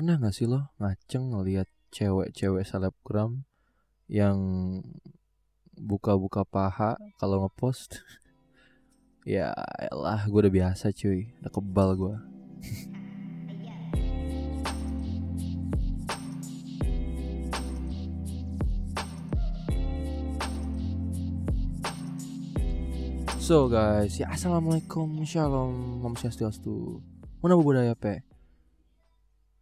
Pernah gak sih lo ngaceng ngeliat cewek-cewek selebgram yang buka-buka paha kalau ngepost? ya elah gue udah biasa cuy, udah kebal gue. So guys, ya assalamualaikum, shalom, om swastiastu, mana budaya pe?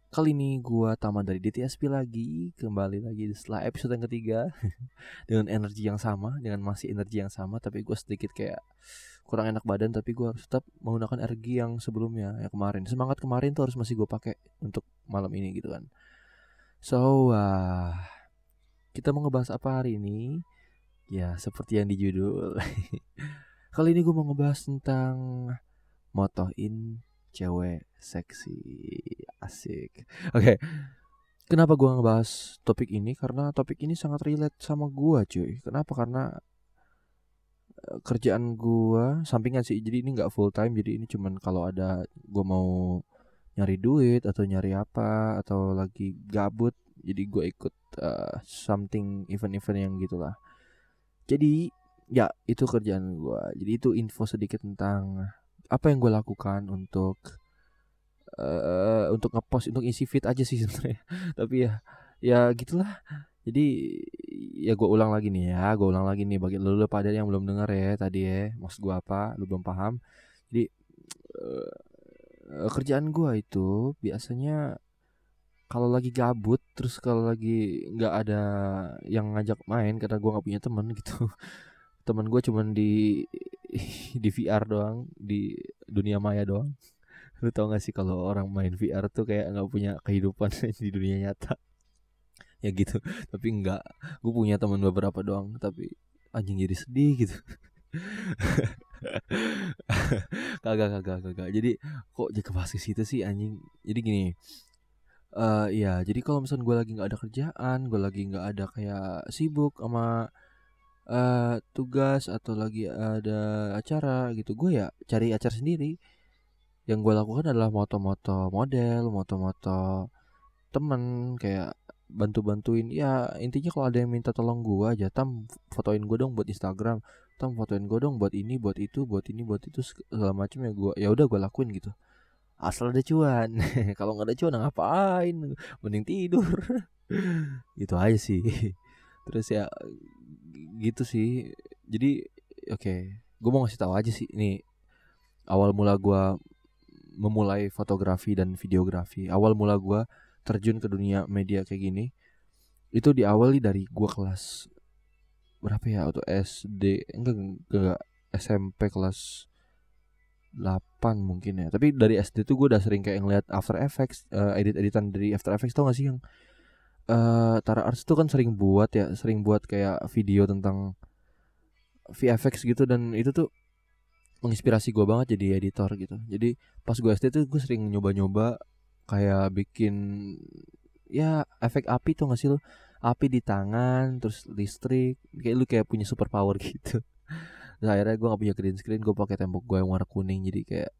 Kali ini gua tamat dari DTSP lagi, kembali lagi setelah episode yang ketiga dengan energi yang sama, dengan masih energi yang sama, tapi gue sedikit kayak kurang enak badan, tapi gue harus tetap menggunakan energi yang sebelumnya, yang kemarin. Semangat kemarin tuh harus masih gue pakai untuk malam ini gitu kan. So, uh, kita mau ngebahas apa hari ini? Ya, seperti yang di judul. Kali ini gue mau ngebahas tentang motoin cewek seksi asik. Oke okay. kenapa gue ngebahas topik ini? Karena topik ini sangat relate sama gue cuy. Kenapa? Karena eh, kerjaan gue sampingan sih. Jadi ini nggak full time jadi ini cuman kalau ada gue mau nyari duit atau nyari apa atau lagi gabut jadi gue ikut uh, something event-event yang gitulah jadi ya itu kerjaan gue jadi itu info sedikit tentang apa yang gue lakukan untuk uh, untuk ngepost untuk isi feed aja sih sebenarnya. Tapi ya ya gitulah. Jadi ya gue ulang lagi nih ya gue ulang lagi nih. Bagi lu, lu pada yang belum dengar ya tadi ya maksud gue apa lu belum paham. Jadi uh, kerjaan gue itu biasanya kalau lagi gabut terus kalau lagi nggak ada yang ngajak main karena gue nggak punya temen gitu. Teman gue cuman di di VR doang di dunia maya doang. Lu tau gak sih kalau orang main VR tuh kayak nggak punya kehidupan di dunia nyata? Ya gitu tapi enggak gue punya teman beberapa doang tapi anjing jadi sedih gitu. Kagak kagak kagak. Jadi kok jadi kebahas ke situ sih anjing? Jadi gini uh, ya jadi kalau misalnya gue lagi nggak ada kerjaan gue lagi nggak ada kayak sibuk sama uh, tugas atau lagi ada acara gitu gue ya cari acara sendiri. Yang gue lakukan adalah moto-moto model moto-moto temen kayak bantu-bantuin. Ya intinya kalau ada yang minta tolong gue aja tam fotoin gue dong buat Instagram. Tam fotoin gue dong buat ini buat itu buat ini buat itu segala macam ya gue ya udah gue lakuin gitu. Asal ada cuan. Kalau nggak ada cuan ngapain? Mending tidur. Itu aja sih. Terus ya gitu sih. Jadi oke okay, gue mau ngasih tahu aja sih. Ini awal mula gue memulai fotografi dan videografi awal mula gue terjun ke dunia media kayak gini itu diawali dari gue kelas berapa ya? Atau SD enggak enggak SMP kelas 8 mungkin ya. Tapi dari SD tuh gue udah sering kayak ngeliat After Effects uh, edit-editan dari After Effects tau gak sih yang uh, Tara Arts tuh kan sering buat ya, sering buat kayak video tentang VFX gitu dan itu tuh menginspirasi gue banget jadi editor gitu. Jadi pas gue SD tuh gue sering nyoba-nyoba kayak bikin ya efek api tuh gak sih lo? Api di tangan, terus listrik, kayak lu kayak punya super power gitu. Nah, akhirnya gue gak punya green screen, gue pakai tembok gue yang warna kuning jadi kayak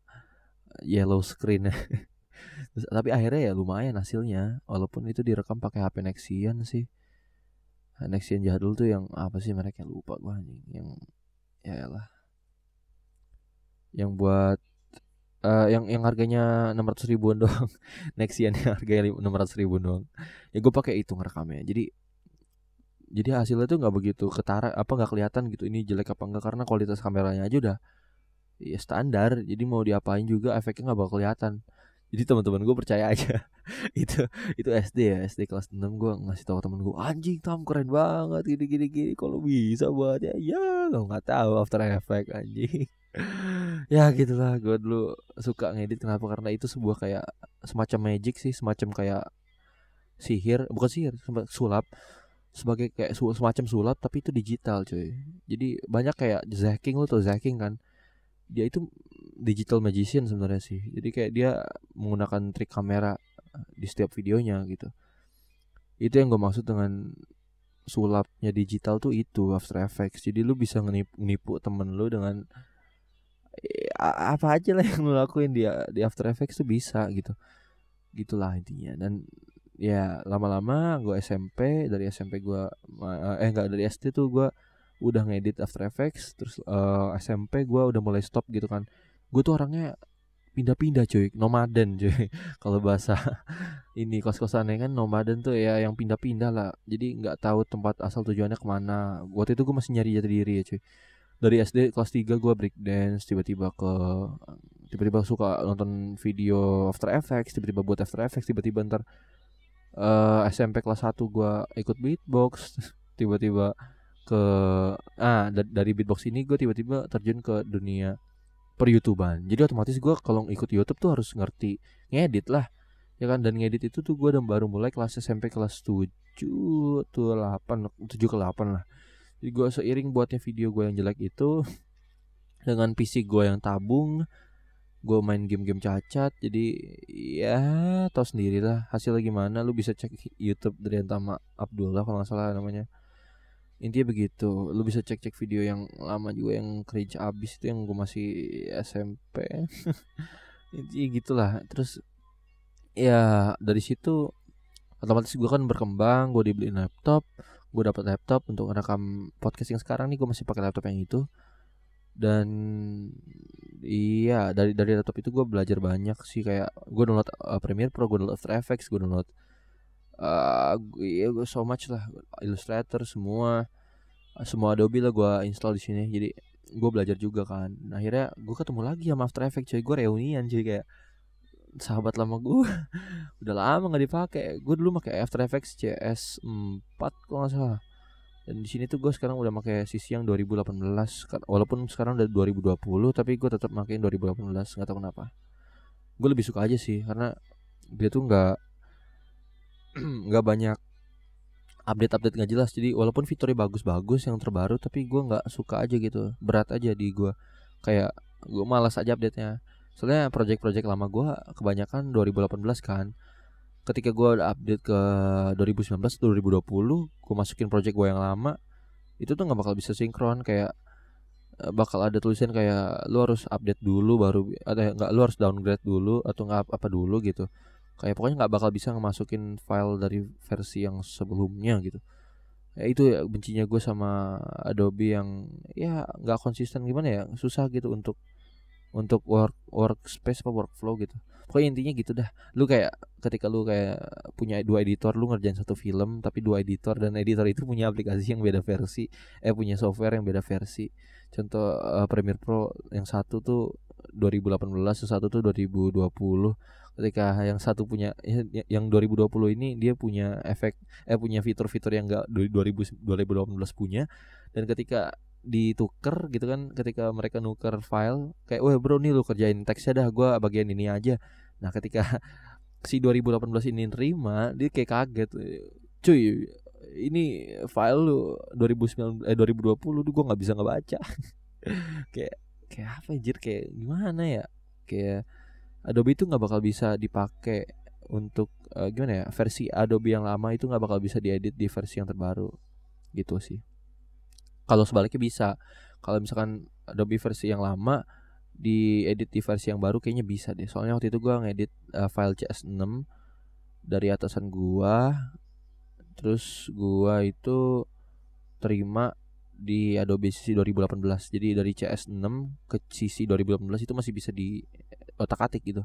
yellow screen Terus, tapi akhirnya ya lumayan hasilnya. Walaupun itu direkam pakai HP Nexian sih. Nexian jadul tuh yang apa sih mereka lupa gua anjing. Yang ya lah yang buat uh, yang yang harganya enam ratus ribuan doang. Nexian yang harganya enam ratus ribuan doang. Ya gue pakai itu ngerekamnya. Jadi jadi hasilnya tuh nggak begitu ketara apa nggak kelihatan gitu ini jelek apa enggak karena kualitas kameranya aja udah ya standar. Jadi mau diapain juga efeknya nggak bakal kelihatan jadi teman-teman gue percaya aja. Itu itu SD ya SD kelas 6 gue ngasih tahu temen gue anjing tam keren banget gini gini gini kalau bisa buat ya ya nggak tahu After Effect anjing. Ya gitulah gue dulu suka ngedit. Kenapa? Karena itu sebuah kayak semacam magic sih semacam kayak sihir bukan sihir sulap. Sebagai kayak semacam sulap tapi itu digital cuy. Jadi banyak kayak Zaking lo tuh Zaking kan? Dia itu digital magician sebenarnya sih. Jadi kayak dia menggunakan trik kamera eh, di setiap videonya gitu. Itu yang gue maksud dengan sulapnya digital tuh itu After Effects. Jadi lu bisa ngenipu, ngenipu temen lu dengan ya, apa aja lah yang lu lakuin di di After Effects tuh bisa gitu. Gitulah intinya. Dan ya lama-lama gue SMP dari SMP gue eh enggak dari SD tuh gue udah ngedit After Effects terus uh, eh, SMP gue udah mulai stop gitu kan gue tuh orangnya pindah-pindah cuy. Nomaden cuy. Kalau bahasa ini kos-kosannya kan nomaden tuh ya yang pindah-pindah lah. Jadi nggak tahu tempat asal tujuannya ke mana. Waktu itu gue masih nyari jati diri ya cuy. Dari SD kelas 3 gue break dance tiba-tiba ke tiba-tiba suka nonton video After Effects tiba-tiba buat After Effects tiba-tiba ntar uh, eh, SMP kelas 1 gue ikut beatbox tiba-tiba ke ah dari beatbox ini gue tiba-tiba terjun ke dunia per YouTubean. Jadi otomatis gue kalau ikut YouTube tuh harus ngerti ngedit lah ya kan? Dan ngedit itu tuh gue udah baru mulai kelas SMP kelas 7 tuh 8 7 ke 8 lah. Jadi gue seiring buatnya video gue yang jelek itu dengan PC gue yang tabung gue main game-game cacat jadi ya tau sendiri lah hasilnya gimana. Lu bisa cek YouTube dari Antama Abdullah kalau nggak salah namanya intinya begitu. Lu bisa cek-cek video yang lama juga yang cringe abis itu yang gue masih SMP intinya gitulah. Terus ya dari situ otomatis gue kan berkembang gue dibeliin laptop gue dapat laptop untuk rekam podcast yang sekarang nih gue masih pakai laptop yang itu. Dan iya dari dari laptop itu gue belajar banyak sih. Kayak gue download uh, Premiere Pro gue download After Effects gue download uh, iya gue so much lah. Illustrator semua. Semua Adobe lah gue install di sini. Jadi gue belajar juga kan. Nah, akhirnya gue ketemu lagi sama After Effects cuy. Gue reunian cuy kayak sahabat lama gue udah lama nggak dipakai. Gue dulu pakai After Effects CS 4 kalau nggak salah. Dan di sini tuh gue sekarang udah pakai sisi yang 2018 walaupun sekarang udah 2020 tapi gue tetap pakai 2018 nggak tahu kenapa. Gue lebih suka aja sih karena dia tuh nggak nggak banyak update-update nggak jelas. Jadi walaupun fiturnya bagus-bagus yang terbaru tapi gue nggak suka aja gitu. Berat aja di gue kayak gue malas aja update-nya. Soalnya project-project lama gue kebanyakan 2018 kan. Ketika gue update ke 2019 2020 gue masukin project gue yang lama itu tuh nggak bakal bisa sinkron. Kayak eh, bakal ada tulisan kayak lu harus update dulu baru ada nggak lu harus downgrade dulu atau nggak apa dulu gitu kayak pokoknya nggak bakal bisa ngemasukin file dari versi yang sebelumnya gitu. Ya itu ya bencinya gue sama Adobe yang ya nggak konsisten gimana ya susah gitu untuk untuk work workspace apa workflow gitu. Pokoknya intinya gitu dah. Lu kayak ketika lu kayak punya dua editor lu ngerjain satu film tapi dua editor dan editor itu punya aplikasi yang beda versi eh punya software yang beda versi. Contoh uh, Premiere Pro yang satu tuh 2018 yang satu tuh 2020 ketika yang satu punya ya, ya, yang 2020 ini dia punya efek eh punya fitur-fitur yang enggak 2000 2018 punya. Dan ketika dituker gitu kan ketika mereka nuker file kayak wah bro nih lu kerjain teksnya dah gue bagian ini aja. Nah ketika si 2018 ini nerima dia kayak kaget cuy ini file lu 2019 eh 2020 tuh gue nggak bisa ngebaca. Kayak kayak apa anjir? Kayak gimana ya? Kayak Adobe itu nggak bakal bisa dipakai untuk uh, gimana ya versi Adobe yang lama itu nggak bakal bisa diedit di versi yang terbaru. Gitu sih. Kalau sebaliknya bisa. Kalau misalkan Adobe versi yang lama diedit di versi yang baru kayaknya bisa deh. Soalnya waktu itu gua ngedit uh, file CS6 dari atasan gua. Terus gua itu terima di Adobe sisi 2018 jadi dari CS6 ke sisi 2018 itu masih bisa di otak atik gitu.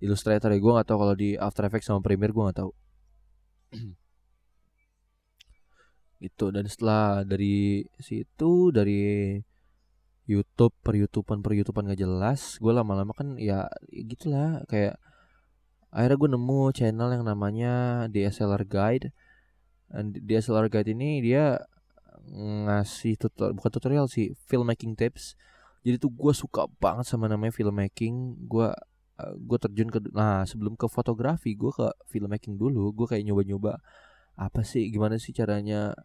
Illustrator ya gue gak tahu kalau di After Effects sama Premiere gue gak tahu. Gitu dan setelah dari situ dari YouTube per YouTubean per YouTubean gak jelas gue lama-lama kan ya gitulah kayak akhirnya gue nemu channel yang namanya DSLR Guide. Dan DSLR Guide ini dia ngasih tutorial bukan tutorial sih filmmaking tips jadi tuh gue suka banget sama namanya filmmaking. Gue uh, gue terjun ke nah sebelum ke fotografi gue ke filmmaking dulu. Gue kayak nyoba-nyoba apa sih gimana sih caranya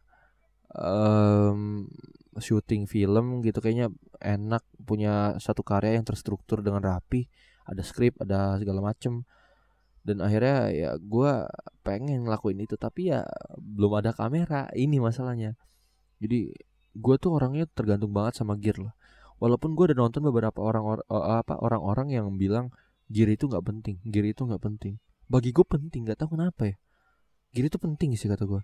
um, syuting film gitu. Kayaknya enak punya satu karya yang terstruktur dengan rapi. Ada skrip ada segala macem. Dan akhirnya ya gue pengen ngelakuin itu tapi ya belum ada kamera. Ini masalahnya. Jadi gue tuh orangnya tergantung banget sama gear loh walaupun gue udah nonton beberapa orang or, uh, apa orang-orang yang bilang gear itu nggak penting gear itu nggak penting. Bagi gue penting nggak tahu kenapa ya. Gear itu penting sih kata gue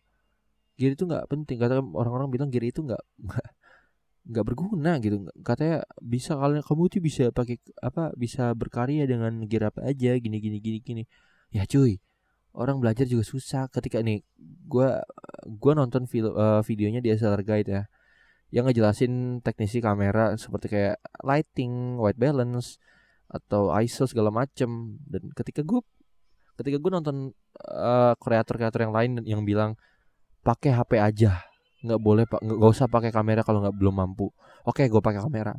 gear itu nggak penting kata orang-orang bilang gear itu nggak nggak berguna gitu. Katanya bisa kalian kamu tuh bisa pakai apa bisa berkarya dengan gear apa aja gini gini gini gini. Ya cuy orang belajar juga susah. Ketika nih gue gua nonton video, uh, videonya di SLR Guide ya yang ngejelasin teknisi kamera seperti kayak lighting, white balance atau ISO segala macem. Dan ketika gue ketika gue nonton uh, kreator-kreator yang lain yang bilang pakai HP aja nggak boleh pak nggak usah pakai kamera kalau nggak belum mampu. Oke gue pakai kamera.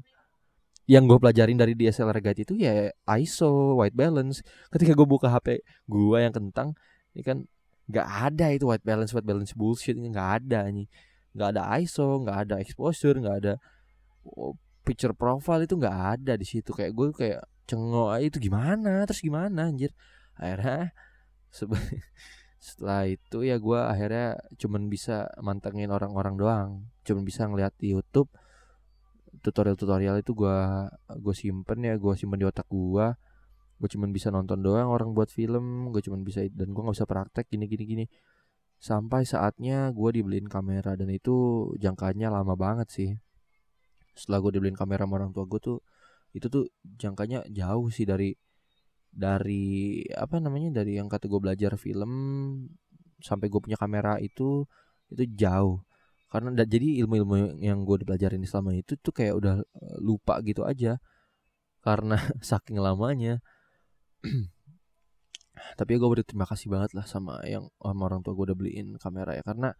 Yang gue pelajarin dari DSLR Guide itu ya ISO, white balance. Ketika gue buka HP gue yang kentang, ini kan nggak ada itu white balance, white balance bullshit ini nggak ada nih nggak ada ISO nggak ada exposure nggak ada oh, picture profile itu nggak ada di situ. Kayak gue kayak cengok itu gimana? Terus gimana anjir? Akhirnya setelah itu ya gue akhirnya cuman bisa mantengin orang-orang doang. Cuman bisa ngeliat di YouTube. Tutorial-tutorial itu gue gue simpen ya gue simpen di otak gue gue cuman bisa nonton doang orang buat film gue cuman bisa dan gue nggak bisa praktek gini gini gini sampai saatnya gue dibeliin kamera dan itu jangkanya lama banget sih. Setelah gue dibeliin kamera sama orang tua gue tuh itu tuh jangkanya jauh sih dari dari apa namanya dari yang kata gue belajar film sampai gue punya kamera itu itu jauh. Karena jadi ilmu-ilmu yang gue dipelajarin selama itu tuh kayak udah eh, lupa gitu aja. Karena saking lamanya tapi gue berterima kasih banget lah sama yang sama orang tua gue udah beliin kamera ya. Karena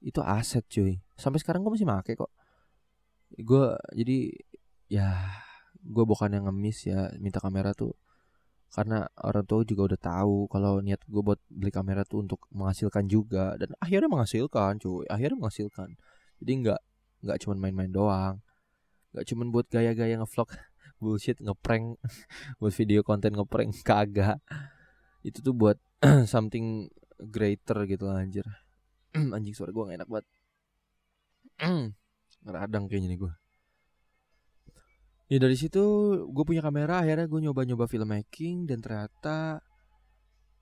itu aset cuy. Sampai sekarang gue masih make kok. Gue jadi ya gue bukan yang ngemis ya minta kamera tuh. Karena orang tua juga udah tahu kalau niat gue buat beli kamera tuh untuk menghasilkan juga. Dan akhirnya menghasilkan cuy. Akhirnya menghasilkan. Jadi nggak nggak cuman main-main doang. Nggak cuman buat gaya-gaya ngevlog. Bullshit ngeprank. Buat video konten ngeprank. Kagak itu tuh buat something greater gitu lah anjir. Anjing suara gue gak enak banget. Radang kayaknya nih gue ya dari situ gue punya kamera akhirnya gue nyoba-nyoba filmmaking dan ternyata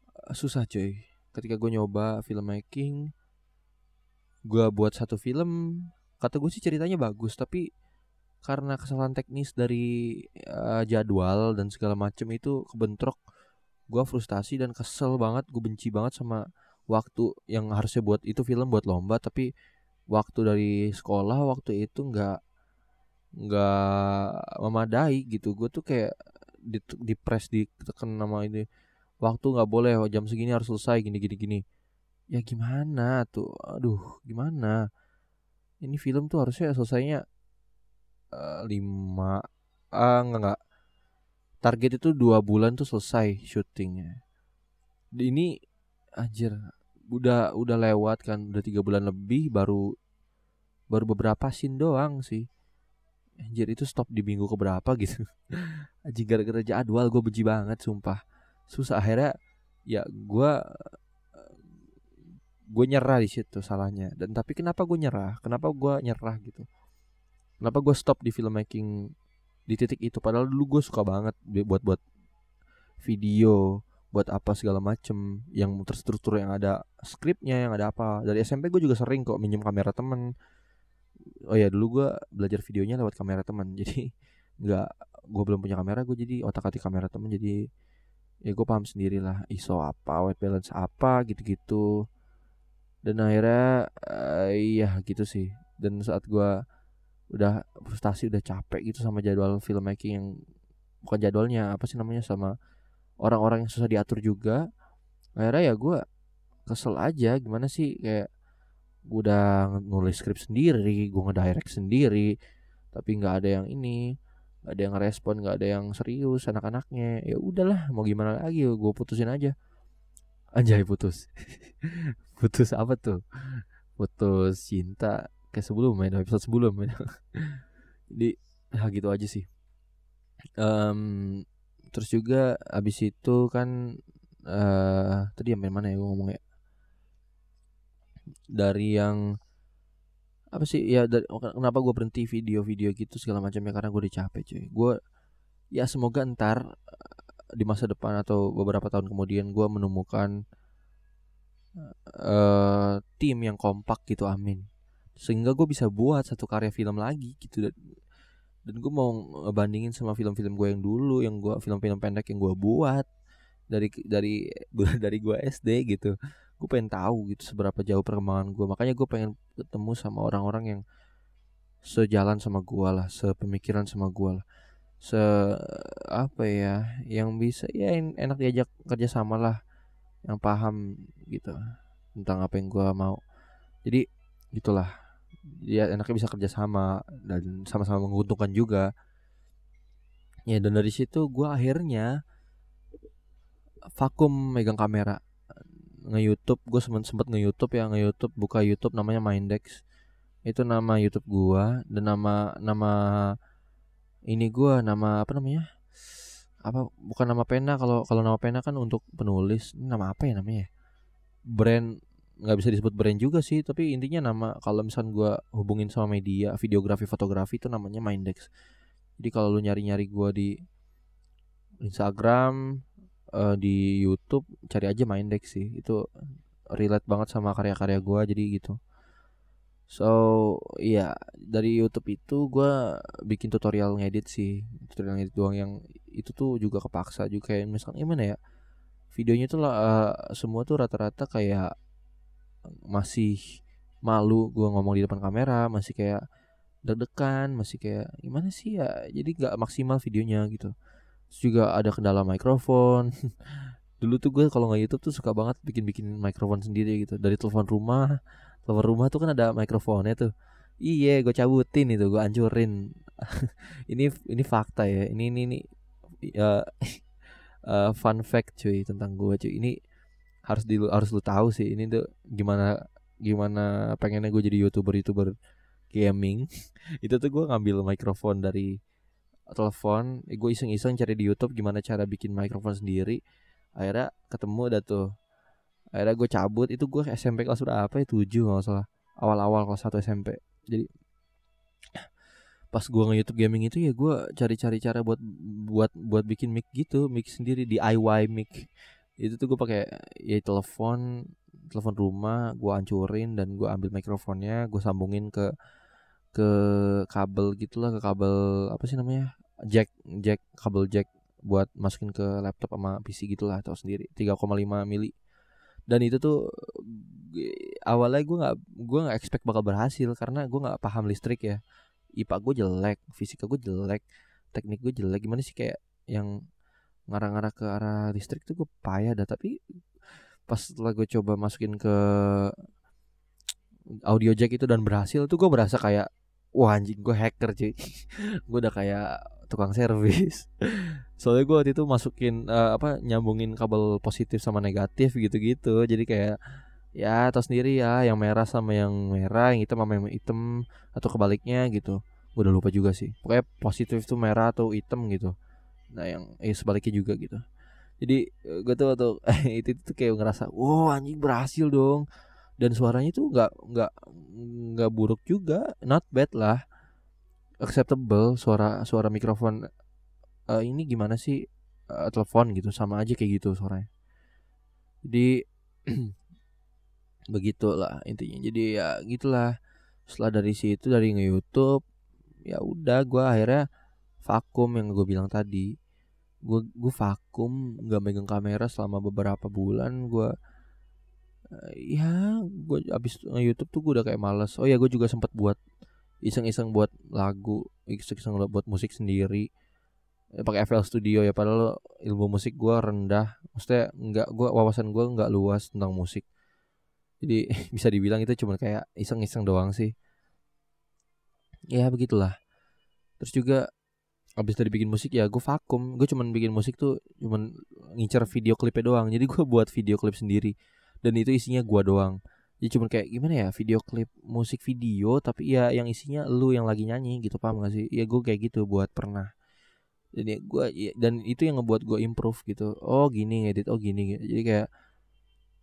eh, susah cuy ketika gue nyoba filmmaking gue buat satu film kata gue sih ceritanya bagus tapi karena kesalahan teknis dari uh, jadwal dan segala macam itu kebentrok gue frustasi dan kesel banget gue benci banget sama waktu yang harusnya buat itu film buat lomba tapi waktu dari sekolah waktu itu nggak nggak memadai gitu. Gue tuh kayak di, di press ditekan nama ini waktu nggak boleh jam segini harus selesai gini gini gini. Ya gimana tuh? Aduh gimana? Ini film tuh harusnya selesainya uh, lima ah uh, nggak nggak target itu dua bulan tuh selesai syutingnya. Ini anjir udah udah lewat kan udah tiga bulan lebih baru baru beberapa scene doang sih. Anjir itu stop di minggu keberapa gitu. Anjir gara-gara jadwal gue benci banget sumpah. Susah akhirnya ya gue gue nyerah di situ salahnya. Dan tapi kenapa gue nyerah? Kenapa gue nyerah gitu? Kenapa gue stop di filmmaking di titik itu. Padahal dulu gue suka banget buat buat video buat apa segala macem yang terstruktur yang ada skripnya yang ada apa. Dari SMP gue juga sering kok minjem kamera temen. Oh ya dulu gue belajar videonya lewat kamera teman jadi nggak gue belum punya kamera gue jadi otak atik kamera temen. Jadi ya gue paham sendiri lah ISO apa white balance apa gitu-gitu. Dan akhirnya uh, iya gitu sih. Dan saat gue udah frustasi udah capek gitu sama jadwal filmmaking yang bukan jadwalnya apa sih namanya sama orang-orang yang susah diatur juga. Akhirnya ya gue kesel aja gimana sih kayak gue udah nulis skrip sendiri gue ngedirect sendiri tapi nggak ada yang ini gak ada yang respon nggak ada yang serius anak-anaknya. Ya udahlah mau gimana lagi gue putusin aja. Anjay putus. Putus apa tuh? Putus cinta kayak sebelum main episode sebelum jadi ya gitu aja sih. Um, terus juga abis itu kan uh, tadi yang main mana ya gue ngomong ya? Dari yang apa sih ya dari, kenapa gue berhenti video-video gitu segala macamnya karena gue udah capek cuy. Gue ya semoga ntar di masa depan atau beberapa tahun kemudian gue menemukan uh, tim yang kompak gitu amin sehingga gue bisa buat satu karya film lagi gitu. Dan dan gue mau ngebandingin sama film-film gue yang dulu yang gue film-film pendek yang gue buat dari dari gue dari gue SD gitu. Gue pengen tahu gitu seberapa jauh perkembangan gue makanya gue pengen ketemu sama orang-orang yang sejalan sama gue lah sepemikiran sama gue lah. Se apa ya yang bisa ya enak diajak kerja sama lah yang paham gitu tentang apa yang gue mau. Jadi gitulah dia enaknya bisa kerja sama dan sama-sama menguntungkan juga. Ya dan dari situ gue akhirnya vakum megang kamera. Nge YouTube gue sempet sempet nge YouTube ya nge YouTube buka YouTube namanya Mindex. Itu nama YouTube gua dan nama nama ini gua nama apa namanya? Apa bukan nama pena kalau kalau nama pena kan untuk penulis. Nama apa ya namanya? Brand nggak bisa disebut brand juga sih tapi intinya nama kalau misal gua hubungin sama media videografi fotografi itu namanya Mindex. Jadi kalau lu nyari nyari gua di Instagram uh, di YouTube cari aja Mindex sih. Itu relate banget sama karya-karya gua jadi gitu. So iya dari YouTube itu gue bikin tutorial ngedit sih. Tutorial ngedit doang yang itu tuh juga kepaksa juga. Kayak misalkan gimana ya videonya tuh lah uh, semua tuh rata-rata kayak masih malu gue ngomong di depan kamera masih kayak deg-degan masih kayak gimana sih ya? Jadi nggak maksimal videonya gitu. Terus juga ada kendala mikrofon. Dulu tuh gue kalau nggak YouTube tuh suka banget bikin-bikin mikrofon sendiri gitu. Dari telepon rumah telepon rumah tuh kan ada mikrofonnya tuh. Iya gue cabutin itu gue ancurin. Ini ini fakta ya. Ini ini ini uh, uh, fun fact cuy tentang gue cuy. Ini harus di harus lu tahu sih ini tuh gimana gimana pengennya gue jadi youtuber youtuber gaming. Itu tuh gue ngambil mikrofon dari telepon gue iseng-iseng cari di YouTube gimana cara bikin mikrofon sendiri. Akhirnya ketemu dah tuh. Akhirnya gue cabut itu gue SMP kelas berapa ya? Tujuh nggak salah. Awal-awal kelas satu SMP jadi pas gue nge YouTube gaming itu ya gue cari-cari cara buat buat buat bikin mic gitu mic sendiri di DIY mic itu tuh gue pakai ya telepon telepon rumah gue hancurin dan gue ambil mikrofonnya gue sambungin ke ke kabel gitulah ke kabel apa sih namanya jack jack kabel jack buat masukin ke laptop sama PC gitulah atau sendiri 3,5 mili. Dan itu tuh awalnya gue nggak gue nggak expect bakal berhasil karena gue nggak paham listrik ya. Ipa gue jelek fisika gue jelek teknik gue jelek gimana sih kayak yang ngarah-ngarah ke arah listrik tuh gue payah dah. Tapi pas setelah gue coba masukin ke audio jack itu dan berhasil tuh gue berasa kayak wah anjing gue hacker cuy. Gue udah kayak tukang servis. Soalnya gue waktu itu masukin uh, apa nyambungin kabel positif sama negatif gitu-gitu. Jadi kayak ya atau sendiri ya yang merah sama yang merah yang hitam sama yang hitam atau kebaliknya gitu. Gue udah lupa juga sih. Pokoknya positif tuh merah atau hitam gitu nah yang eh sebaliknya juga gitu. Jadi eh, gue tuh waktu itu tuh kayak ngerasa wow anjing berhasil dong. Dan suaranya tuh nggak nggak nggak buruk juga not bad lah. Acceptable suara suara mikrofon uh, ini gimana sih? Uh, telepon gitu sama aja kayak gitu suaranya. Jadi begitulah intinya. Jadi ya gitulah. Setelah dari situ dari nge YouTube ya udah gue akhirnya vakum yang gue bilang tadi gue gue vakum nggak megang kamera selama beberapa bulan gue uh, ya gue abis YouTube tuh gue udah kayak males. Oh ya gue juga sempat buat iseng-iseng buat lagu iseng-iseng buat musik sendiri. Ya, pakai FL Studio ya padahal ilmu musik gue rendah. Maksudnya nggak gue wawasan gue nggak luas tentang musik. Jadi bisa dibilang itu cuma kayak iseng-iseng doang sih. Ya begitulah. Terus juga abis dari bikin musik ya gue vakum. Gue cuman bikin musik tuh cuman ngincer video klipnya doang. Jadi gue buat video klip sendiri. Dan itu isinya gue doang. Ya cuman kayak gimana ya video klip musik video tapi ya yang isinya lu yang lagi nyanyi gitu. Paham gak sih? Ya gue kayak gitu buat pernah. Jadi gue ya, dan itu yang ngebuat gue improve gitu. Oh gini ngedit oh gini jadi kayak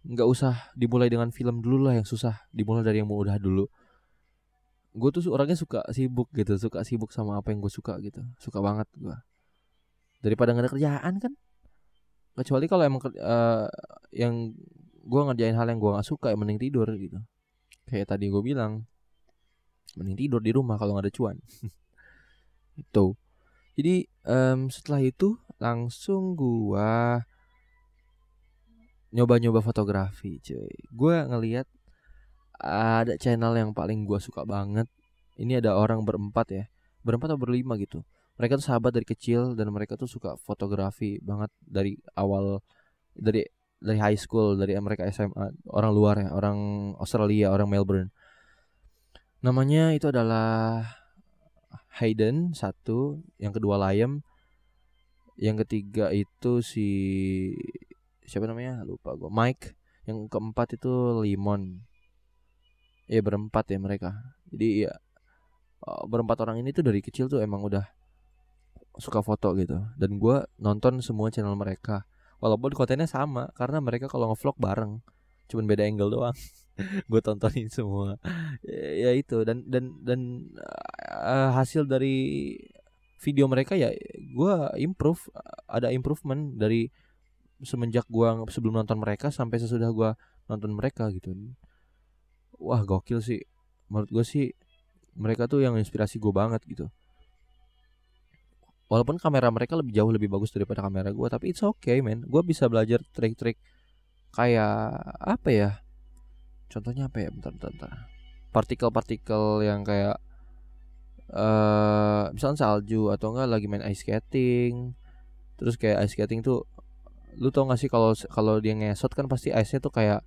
nggak usah dimulai dengan film dulu lah yang susah. Dimulai dari yang mudah dulu gue tuh orangnya suka sibuk gitu suka sibuk sama apa yang gue suka gitu. Suka banget gue daripada nggak ada kerjaan kan? Kecuali kalau emang uh, yang gue ngerjain hal yang gue nggak suka mending tidur gitu. Kayak tadi gue bilang mending tidur di rumah kalau nggak ada cuan. Itu. Jadi um, setelah itu langsung gue nyoba-nyoba fotografi cuy. Gue ngelihat ada channel yang paling gue suka banget. Ini ada orang berempat ya. Berempat atau berlima gitu. Mereka tuh sahabat dari kecil dan mereka tuh suka fotografi banget dari awal dari dari high school dari mereka SMA orang luar ya orang Australia orang Melbourne. Namanya itu adalah Hayden satu. Yang kedua Liam. Yang ketiga itu si siapa namanya? Lupa gue Mike. Yang keempat itu Limon ya berempat ya mereka. Jadi ya eh, berempat orang ini tuh dari kecil tuh emang udah suka foto gitu. Dan gue nonton semua channel mereka. Walaupun kontennya sama karena mereka kalau ngevlog bareng. Cuman beda angle doang. Gue tontonin semua. Ya, itu. Dan dan dan uh, hasil dari video mereka ya gue improve. Ada improvement dari semenjak gue sebelum nonton mereka sampai sesudah gue nonton mereka gitu wah gokil sih. Menurut gue sih mereka tuh yang inspirasi gue banget gitu. Walaupun kamera mereka lebih jauh lebih bagus daripada kamera gue tapi it's okay man. Gue bisa belajar trik-trik kayak apa ya? Contohnya apa ya? Bentar bentar, bentar. partikel-partikel yang kayak uh, misalnya salju atau enggak lagi main ice skating. Terus kayak ice skating tuh lu tau gak sih kalau kalau dia ngesot kan pasti ice nya tuh kayak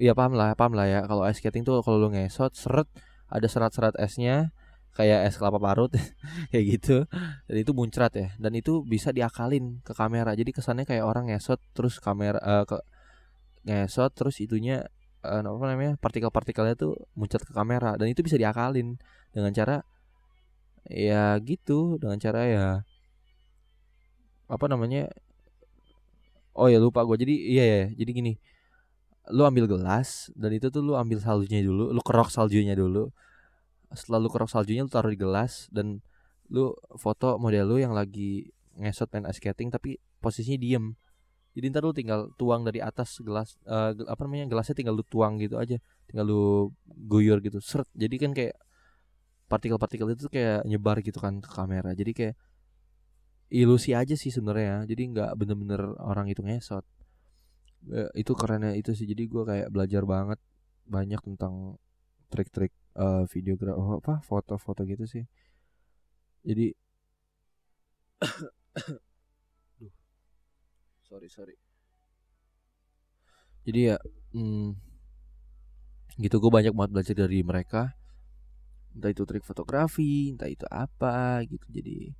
ya paham lah paham lah ya. Kalau ice skating tuh kalau lu ngesot seret ada serat-serat esnya kayak es kelapa parut kayak gitu. Dan itu muncrat ya. Dan itu bisa diakalin ke kamera. Jadi kesannya kayak orang ngesot terus kamera uh, ke ngesot terus itunya uh, apa namanya partikel-partikelnya tuh muncrat ke kamera. Dan itu bisa diakalin dengan cara ya gitu. Dengan cara ya apa namanya oh ya lupa gue jadi iya ya jadi gini lu ambil gelas dan itu tuh lu ambil saljunya dulu lu kerok saljunya dulu. Setelah lu kerok saljunya lu taruh di gelas dan lu foto model lu yang lagi ngesot main ice skating tapi posisinya diem. Jadi ntar lu tinggal tuang dari atas gelas uh, apa namanya gelasnya tinggal lu tuang gitu aja. Tinggal lu guyur gitu seret. Jadi kan kayak partikel-partikel itu kayak nyebar gitu kan ke kamera. Jadi kayak ilusi aja sih sebenarnya. Jadi nggak bener-bener orang itu ngesot itu kerennya itu sih. Jadi gue kayak belajar banget banyak tentang trik-trik uh, videografi oh, apa foto-foto gitu sih. Jadi Duh. sorry sorry. Jadi ya hmm, gitu. Gue banyak banget belajar dari mereka. Entah itu trik fotografi entah itu apa gitu. Jadi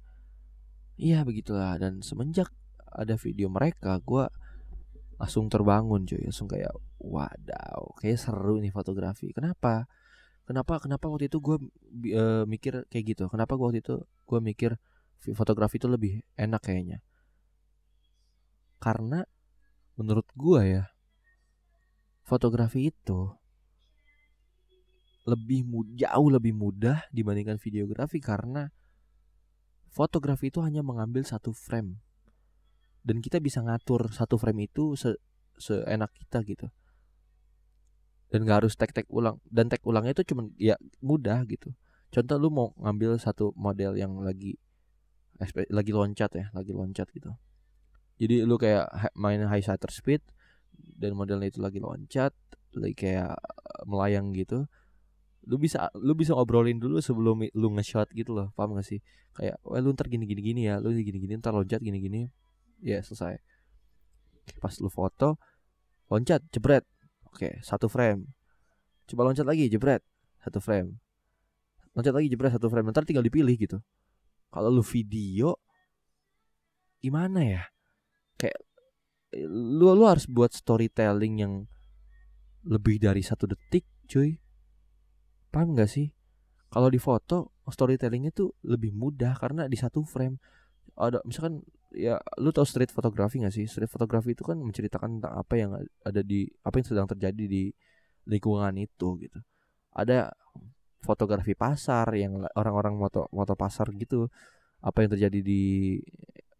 iya begitulah. Dan semenjak ada video mereka gue langsung terbangun cuy. Langsung kayak wadaw kayak seru nih fotografi. Kenapa? Kenapa kenapa waktu itu gue uh, mikir kayak gitu? Kenapa gue waktu itu gue mikir fotografi itu lebih enak kayaknya? Karena menurut gue ya fotografi itu lebih jauh lebih mudah dibandingkan videografi karena fotografi itu hanya mengambil satu frame dan kita bisa ngatur satu frame itu se seenak kita gitu. Dan gak harus tag tag ulang. Dan tag ulangnya itu cuma ya mudah gitu. Contoh lu mau ngambil satu model yang lagi lagi loncat ya lagi loncat gitu. Jadi lu kayak main high shutter speed dan modelnya itu lagi loncat lagi kayak eh, melayang gitu. Lu bisa lu bisa ngobrolin dulu sebelum lu nge-shot gitu loh paham gak sih? Kayak wah lu ntar gini gini gini ya lu gini gini ntar loncat gini gini ya selesai. Pas lu foto loncat jebret. Oke satu frame. Coba loncat lagi jebret satu frame. Loncat lagi jebret satu frame. Ntar tinggal dipilih gitu. Kalau lu video gimana ya? Kayak lu lu harus buat storytelling yang lebih dari satu detik cuy. Paham gak sih? Kalau di foto storytellingnya tuh lebih mudah karena di satu frame. Ada misalkan ya lu tau street photography gak sih? Street photography itu kan menceritakan tentang apa yang ada di apa yang sedang terjadi di lingkungan itu gitu. Ada fotografi pasar yang orang-orang moto moto pasar gitu apa yang terjadi di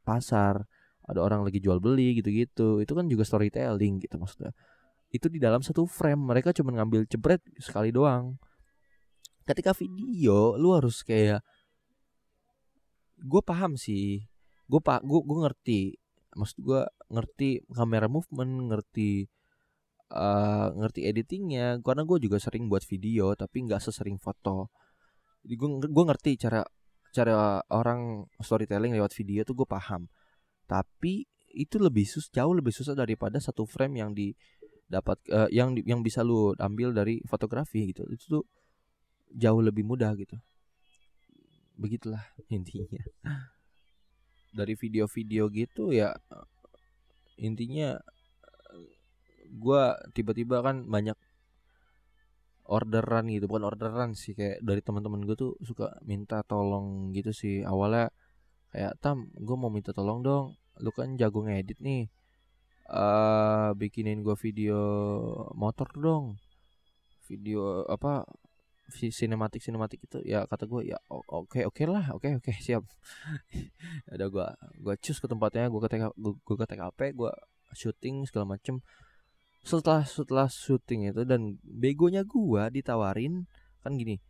pasar ada orang lagi jual beli gitu-gitu. Itu kan juga storytelling gitu maksudnya. Itu di dalam satu frame mereka cuma ngambil jebret sekali doang. Ketika video lu harus kayak gue paham sih gue pak gue gue ngerti. Maksud gue ngerti kamera movement ngerti uh, ngerti editingnya karena gue juga sering buat video tapi nggak sesering foto. Jadi gue gue ngerti cara cara orang storytelling lewat video tuh gue paham. Tapi itu lebih sus jauh lebih susah daripada satu frame yang didapat uh, yang yang bisa lu ambil dari fotografi gitu. Itu tuh jauh lebih mudah gitu. Begitulah intinya dari video-video gitu ya intinya gue tiba-tiba kan banyak orderan gitu bukan orderan sih kayak dari teman-teman gue tuh suka minta tolong gitu sih. Awalnya kayak tam gue mau minta tolong dong lu kan jago ngedit nih uh, bikinin gue video motor dong video apa sinematik sinematik itu ya kata gue ya oke okay, oke okay lah oke okay, oke okay, siap. Ada gue gue cus ke tempatnya gue ke TK gue ke TKP gue syuting segala macem. Setelah setelah syuting itu dan begonya gue ditawarin kan gini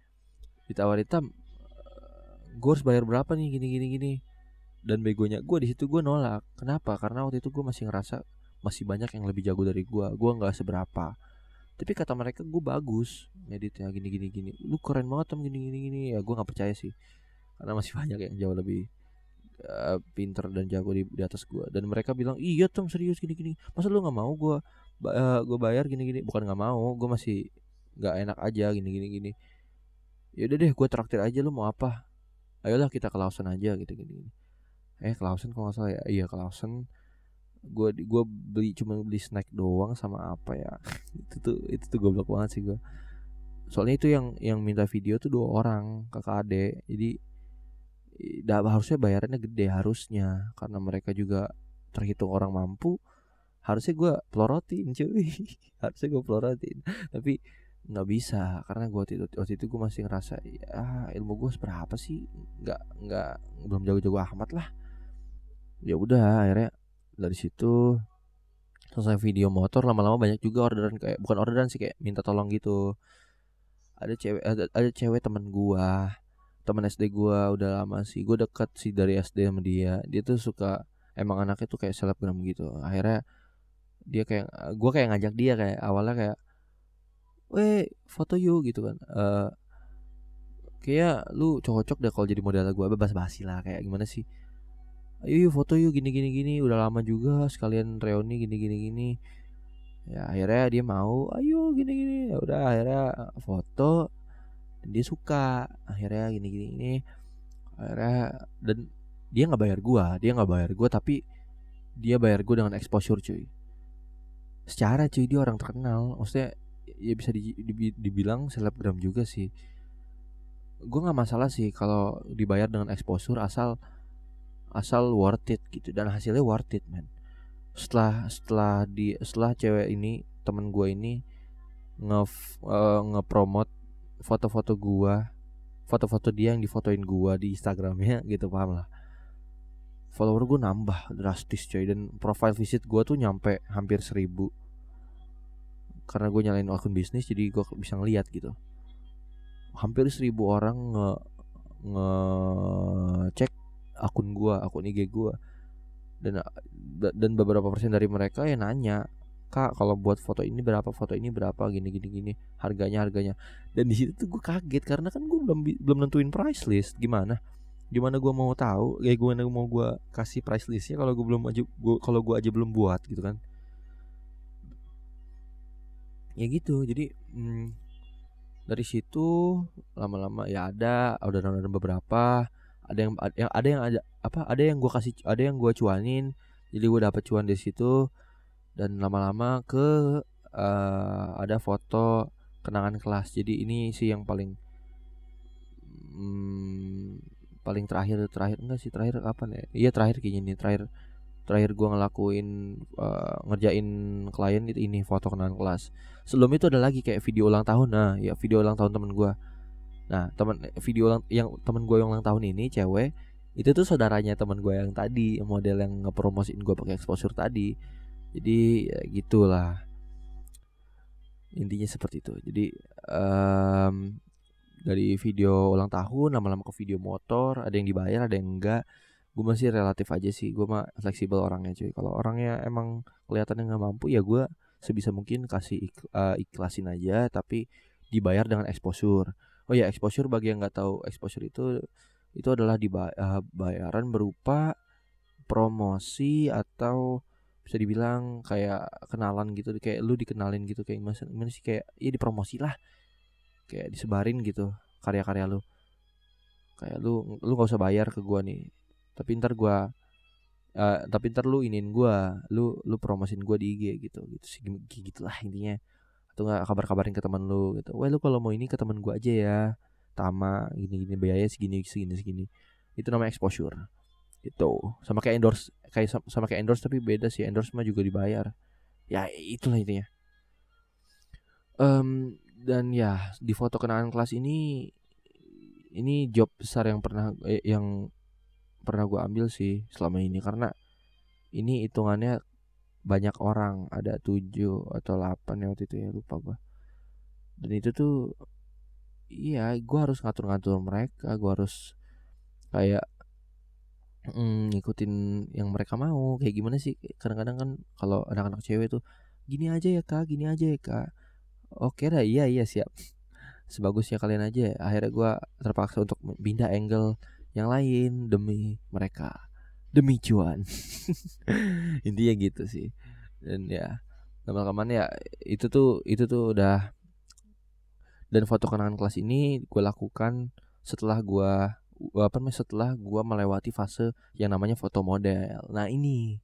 ditawarin tam gue harus bayar berapa nih gini gini gini? Dan begonya gue di situ gue nolak. Kenapa? Karena waktu itu gue masih ngerasa masih banyak yang lebih jago dari gue gue nggak seberapa tapi kata mereka gue bagus ngeditnya gini gini gini. Lu keren banget tem gini gini gini. Ya gue nggak percaya sih. Karena masih banyak yang jauh lebih uh, pinter dan jago di, di atas gue dan mereka bilang iya tem serius gini gini. Masa lu nggak mau gue uh, gue bayar gini gini? Bukan nggak mau gue masih nggak enak aja gini gini gini. Ya udah deh gue traktir aja lu mau apa? Ayolah kita ke Lawson aja gitu gini, gini. Eh Clausen kalau nggak salah ya? Iya Clausen gue gue beli cuma beli snack doang sama apa ya. Itu tuh itu tuh goblok banget sih gue soalnya itu yang yang minta video tuh dua orang kakak adik. Jadi dah harusnya bayarannya gede harusnya. Karena mereka juga terhitung orang mampu harusnya gue pelorotin cuy. Harusnya gue pelorotin. Tapi nggak bisa. Karena gue waktu itu waktu itu gue masih ngerasa ya ilmu gue seberapa sih? Nggak nggak belum jago-jago amat lah. Ya udah akhirnya dari situ selesai video motor lama-lama banyak juga orderan kayak bukan orderan sih kayak minta tolong gitu. Ada cewek ada, ada cewek teman gua teman SD gua udah lama sih. Gua deket sih dari SD sama dia. Dia tuh suka emang anaknya tuh kayak selebgram gitu. Akhirnya dia kayak gua kayak ngajak dia kayak awalnya kayak weh foto yuk gitu kan. Uh, kayak lu cocok deh kalau jadi model gua. Bebas basi lah kayak gimana sih ayo yuk foto yuk gini gini gini. Udah lama juga sekalian reuni gini gini gini. Ya akhirnya dia mau ayo gini gini. Ya udah akhirnya foto dan dia suka. Akhirnya gini gini ini akhirnya dan dia nggak bayar gua dia nggak bayar gua tapi dia bayar gua dengan exposure cuy. Secara cuy dia orang terkenal. Maksudnya ya bisa di, di, dibilang selebgram juga sih. Gua nggak masalah sih kalau dibayar dengan exposure asal asal worth it gitu dan hasilnya worth it man setelah setelah di setelah cewek ini temen gue ini nge uh, ngepromot foto-foto gue foto-foto dia yang difotoin gue di Instagramnya gitu paham lah. Follower gue nambah drastis coy dan profile visit gue tuh nyampe hampir seribu. Karena gue nyalain akun bisnis jadi gue bisa ngeliat gitu. Hampir seribu orang nge ngecek akun gua akun IG gua. Dan dan beberapa persen dari mereka yang nanya kak kalau buat foto ini berapa foto ini berapa gini gini gini harganya harganya. Dan di situ tuh gue kaget karena kan gue belum belum nentuin price list gimana? Gimana gue mau tahu ya gimana mau gue kasih price listnya kalau gue belum aja gua kalau gue aja belum buat gitu kan? Ya gitu jadi hmm, dari situ lama-lama ya ada ada beberapa ada yang ada yang ada yang ada apa ada yang gue kasih ada yang gue cuanin. Jadi gue dapet cuan di situ. Dan lama-lama ke uh, ada foto kenangan kelas. Jadi ini sih yang paling hmm, paling terakhir terakhir enggak sih terakhir apa nih iya terakhir kayaknya nih terakhir terakhir gue ngelakuin uh, ngerjain klien itu ini foto kenangan kelas. Sebelum itu ada lagi kayak video ulang tahun. Nah ya video ulang tahun temen gue Nah, teman video ulang, yang teman gue yang ulang tahun ini cewek itu tuh saudaranya teman gue yang tadi model yang ngepromosiin gue pakai exposure tadi. Jadi ya gitulah. Intinya seperti itu. Jadi um, dari video ulang tahun lama-lama ke video motor ada yang dibayar ada yang enggak. Gue masih relatif aja sih gue mah fleksibel orangnya cuy. Kalau orangnya emang kelihatannya nggak mampu ya gue sebisa mungkin kasih ik, uh, ikhlasin aja tapi dibayar dengan exposure oh ya exposure bagi yang nggak tahu exposure itu itu adalah dibayaran uh, berupa promosi atau bisa dibilang kayak kenalan gitu kayak lu dikenalin gitu kayak gimana sih kayak ya dipromosi lah. Kayak disebarin gitu karya-karya lu. Kayak lu lu nggak usah bayar ke gua nih tapi ntar gua uh, tapi ntar lu inin gua lu lu promosin gua di IG gitu gitu sih gitulah intinya atau nggak kabar-kabarin ke teman lu gitu. Wah lu kalau mau ini ke teman gua aja ya tama gini gini biaya segini segini segini. Itu namanya exposure itu sama kayak endorse kayak sama kayak endorse tapi beda sih endorse mah juga dibayar. Ya itulah intinya. Um, dan ya di foto kenangan kelas ini ini job besar yang pernah eh, yang pernah gue ambil sih selama ini. Karena ini hitungannya banyak orang ada tujuh atau delapan ya waktu itu ya lupa gue dan itu tuh iya gue harus ngatur-ngatur mereka gue harus kayak mm, ngikutin yang mereka mau. Kayak gimana sih? Kadang-kadang kan kalau anak-anak cewek tuh gini aja ya kak gini aja ya kak. Oke dah, iya iya siap. Sebagusnya kalian aja. Akhirnya gue terpaksa untuk pindah angle yang lain demi mereka, demi cuan. Intinya gitu sih. Dan ya, lama-lama ya itu tuh itu tuh udah dan foto kenangan kelas ini gue lakukan setelah gue apa namanya setelah gue melewati fase yang namanya foto model. Nah ini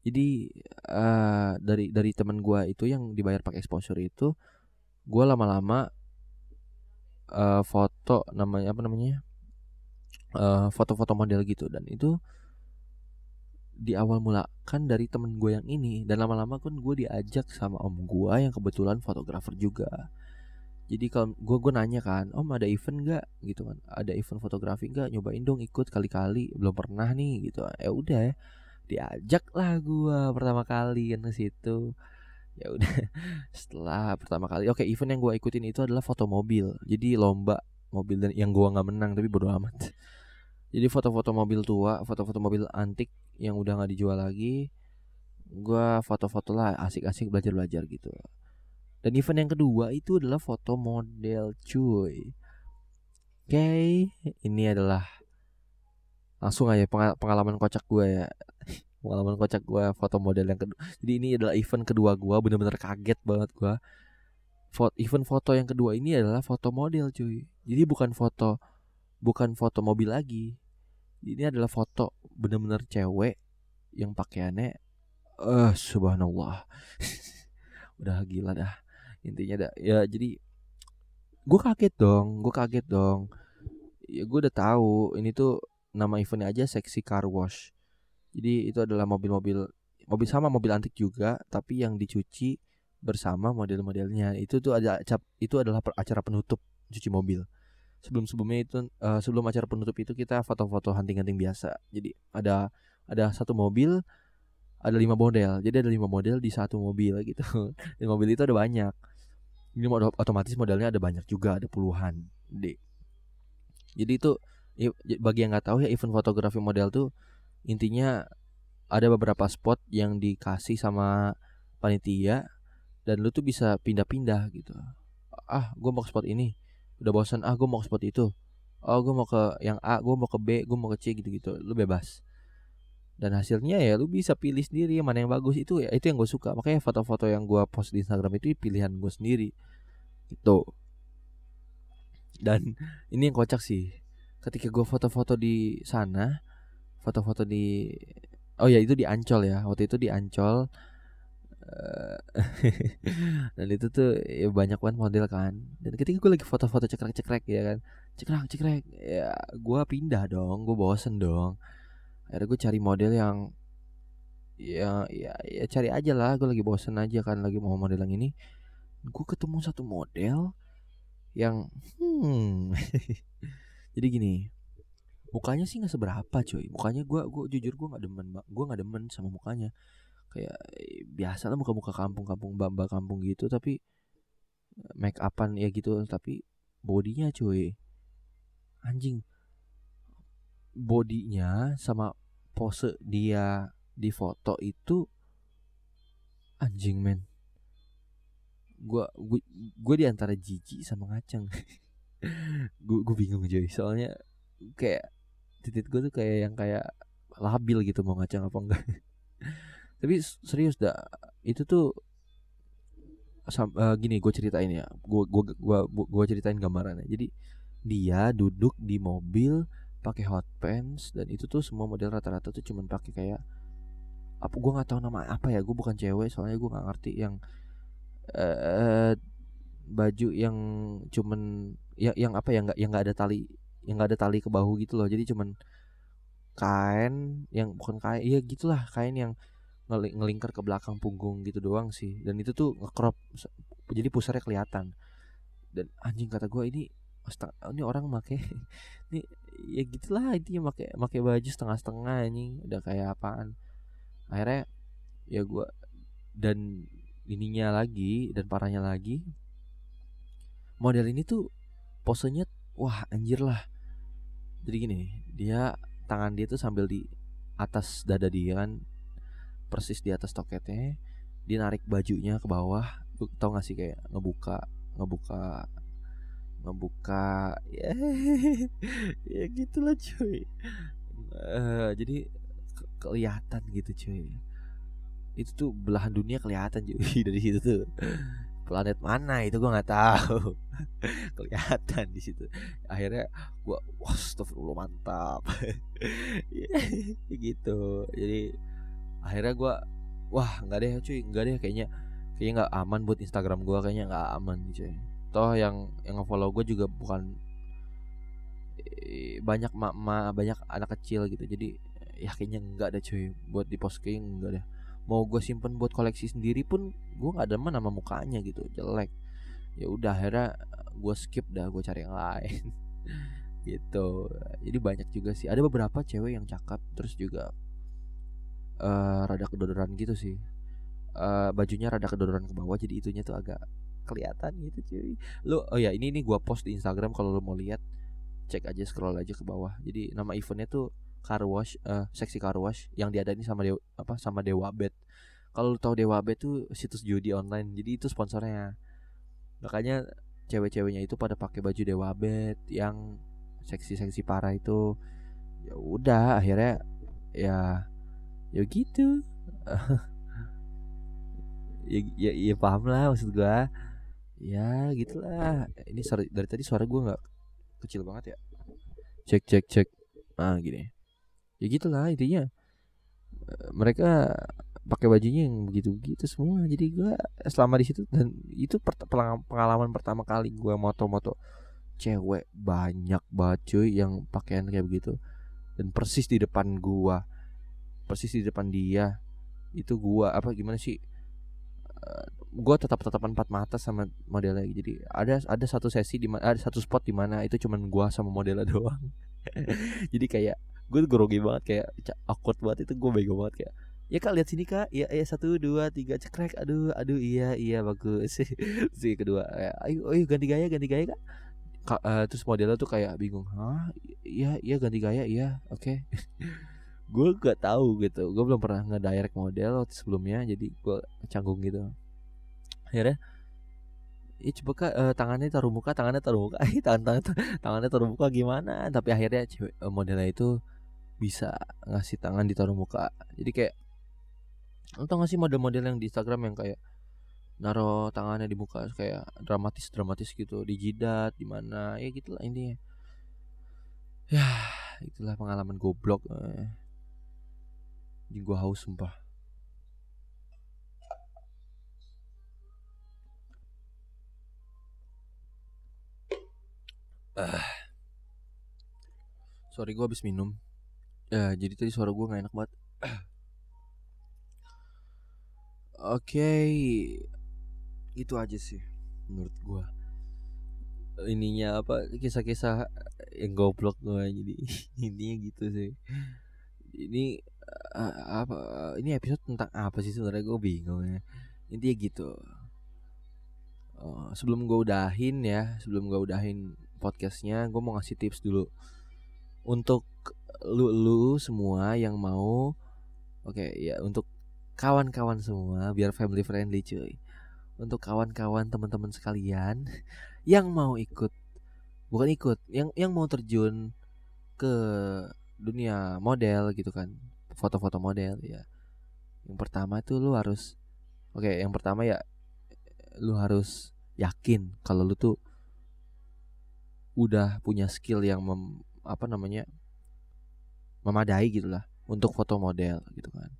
jadi uh, dari dari teman gue itu yang dibayar pakai exposure itu gue lama-lama uh, foto namanya apa namanya foto eh, foto-foto model gitu dan itu di awal mula kan dari temen gue yang ini dan lama-lama kan gue diajak sama om gue yang kebetulan fotografer juga. Jadi kalau gue gue nanya kan om ada event nggak? Gitu kan. Ada event fotografi nggak? Nyobain dong ikut kali-kali. Belum pernah nih gitu. Ya udah ya diajak lah gue pertama kali kan ke situ. Ya udah setelah pertama kali oke event yang gue ikutin itu adalah foto mobil jadi lomba mobil dan yang gue nggak menang tapi bodo amat jadi foto-foto mobil tua foto-foto mobil antik yang udah nggak dijual lagi gue foto-foto lah asik-asik belajar-belajar gitu. Dan event yang kedua itu adalah foto model cuy. Oke ini adalah langsung aja pengalaman kocak gue ya. Pengalaman kocak gue foto model yang kedua. Jadi ini adalah event kedua gue bener-bener kaget banget gue event foto yang kedua ini adalah foto model cuy. Jadi bukan foto bukan foto mobil lagi. Ini adalah foto bener-bener cewek yang pakaiannya eh uh, subhanallah. Udah gila dah. Intinya dah. Ya jadi gue kaget dong gue kaget dong. Ya gue udah tahu ini tuh nama eventnya aja seksi car wash. Jadi itu adalah mobil-mobil mobil sama mobil antik juga tapi yang dicuci bersama model-modelnya itu tuh ada itu adalah acara penutup cuci mobil sebelum sebelumnya itu uh, sebelum acara penutup itu kita foto-foto hunting-hunting biasa. Jadi ada ada satu mobil ada lima model. Jadi ada lima model di satu mobil gitu. Di mobil itu ada banyak. Ini otomatis modelnya ada banyak juga ada puluhan deh jadi itu bagi yang nggak tahu ya event fotografi model tuh intinya ada beberapa spot yang dikasih sama panitia dan lu tuh bisa pindah-pindah gitu. Ah gue mau ke spot ini udah bosan ah gue mau ke spot itu. Oh gue mau ke yang A gue mau ke B gue mau ke C gitu gitu lu bebas. Dan hasilnya ya lu bisa pilih sendiri mana yang bagus. Itu ya itu yang gue suka. Makanya foto-foto yang gue post di Instagram itu pilihan gue sendiri. Itu dan ini yang kocak sih. Ketika gue foto-foto di sana foto-foto di oh ya itu di Ancol ya. Waktu itu di Ancol dan itu tuh ya banyak banget model kan. Dan ketika gue lagi foto-foto cekrek-cekrek ya kan. Cekrek cekrek. Ya gue pindah dong gue bosen dong. Akhirnya gue cari model yang ya ya ya cari aja lah. Gue lagi bosen aja kan lagi mau model yang ini. Gue ketemu satu model yang hmm. Jadi gini mukanya sih nggak seberapa cuy. Mukanya gue gue jujur gue nggak demen gue nggak demen sama mukanya kayak eh, biasa lah muka-muka kampung-kampung bamba kampung gitu tapi eh, make upan ya gitu tapi bodinya cuy anjing bodinya sama pose dia di foto itu anjing men gua gue gue di antara jijik sama ngaceng gue gue bingung cuy soalnya kayak titik gue tuh kayak yang kayak labil gitu mau ngaceng apa enggak tapi serius dah itu tuh sam, uh, gini gue ceritain ya. Gue gue gue gue ceritain gambarannya. Jadi dia duduk di mobil pakai hot pants dan itu tuh semua model rata-rata tuh cuman pakai kayak apa gue nggak tahu nama apa ya gue bukan cewek soalnya gue nggak ngerti yang uh, baju yang cuman ya yang apa ya nggak yang nggak ada tali yang nggak ada tali ke bahu gitu loh. Jadi cuman kain yang bukan kain iya gitulah kain yang ngeling ngelingkar ke belakang punggung gitu doang sih. Dan itu tuh ngekrop jadi pusarnya kelihatan. Dan anjing kata gue ini ini orang make ini ya gitulah intinya make make baju setengah-setengah anjing udah kayak apaan. Akhirnya ya gue dan ininya lagi dan parahnya lagi model ini tuh posenya wah anjir lah. Jadi gini dia tangan dia tuh sambil di atas dada dia kan persis di atas toketnya dia narik bajunya ke bawah lu tau gak sih kayak ngebuka ngebuka ngebuka ya ya gitulah cuy. Uh, jadi kelihatan gitu cuy. Itu tuh belahan dunia kelihatan cuy dari situ tuh. Planet mana itu gue nggak tahu. Kelihatan di situ. Akhirnya gue wah astagfirullah mantap. Ya, gitu. Jadi akhirnya gue wah nggak deh cuy nggak deh kayaknya kayaknya nggak aman buat Instagram gue kayaknya nggak aman cuy. Toh yang yang follow gue juga bukan eh, banyak mak banyak anak kecil gitu. Jadi ya kayaknya enggak deh cuy buat di post kayaknya enggak deh. Mau gue simpen buat koleksi sendiri pun gue nggak demen sama mukanya gitu jelek. Ya udah akhirnya gue skip dah gue cari yang lain. Gitu. Jadi banyak juga sih. Ada beberapa cewek yang cakep terus juga uh, rada kedodoran gitu sih uh, bajunya rada kedodoran ke bawah jadi itunya tuh agak kelihatan gitu cuy lu oh ya ini ini gue post di Instagram kalau lu mau lihat cek aja scroll aja ke bawah jadi nama eventnya tuh car wash uh, seksi car wash yang diadain sama dewa, apa sama Dewa Bet. Kalau tahu Dewa Bet tuh situs judi online. Jadi itu sponsornya. Makanya cewek-ceweknya itu pada pakai baju Dewa Bet yang seksi-seksi parah itu. Ya udah akhirnya ya ya gitu. ya, ya, ya paham lah maksud gua. Ya gitulah. Ini sorry, dari tadi suara gua nggak kecil banget ya. Cek cek cek. Ah gini ya gitulah intinya mereka pakai bajunya yang begitu-begitu semua jadi gue selama di situ dan itu pengalaman pertama kali gue moto-moto cewek banyak banget cuy yang pakaian kayak begitu dan persis di depan gua persis di depan dia. Itu gua apa gimana sih? Uh, gua tetap tetapan empat mata sama modelnya jadi ada ada satu sesi di ada satu spot di mana itu cuman gua sama modelnya doang. Jadi kayak gue grogi banget kayak awkward banget. Itu gue bego banget kayak ya kak lihat sini kak. Ya ya satu dua tiga. Cekrek aduh aduh iya iya bagus. Sih kedua ya, ayo ayo ganti gaya ganti gaya kak. Ka, uh, terus modelnya tuh kayak bingung hah? Iya iya ganti gaya iya oke. okay. gue gak tahu gitu. Gue belum pernah ngedirect model sebelumnya jadi gue canggung gitu. Akhirnya ya coba kak uh, tangannya taruh muka tangannya taruh muka. Tangan tangan tangannya taruh muka gimana? Tapi akhirnya cewek uh, modelnya itu bisa ngasih tangan ditaruh muka. Jadi kayak lo tau gak sih model-model yang di Instagram yang kayak naro tangannya di muka kayak dramatis dramatis gitu di jidat di mana? Ya gitulah intinya. Ya itulah pengalaman goblok eh. Jadi gua haus sumpah uh. sorry gua habis minum Ya, jadi tadi suara gue gak enak banget. Oke, okay. itu aja sih menurut gue. ininya apa kisah-kisah yang goblok gue jadi intinya gitu sih ini uh, apa ini episode tentang apa sih sebenarnya? Gue bingung ya. Intinya gitu. Uh, sebelum gue udahin ya sebelum gue udahin podcastnya gue mau ngasih tips dulu. Untuk lu lu semua yang mau oke okay, ya untuk kawan-kawan semua biar family friendly cuy. Untuk kawan-kawan teman-teman sekalian yang mau ikut bukan ikut yang yang mau terjun ke dunia model gitu kan foto-foto model ya. Yang pertama itu lu harus oke okay, yang pertama ya lu harus yakin kalau lu tuh udah punya skill yang mem, apa namanya memadai gitulah untuk foto model gitu kan.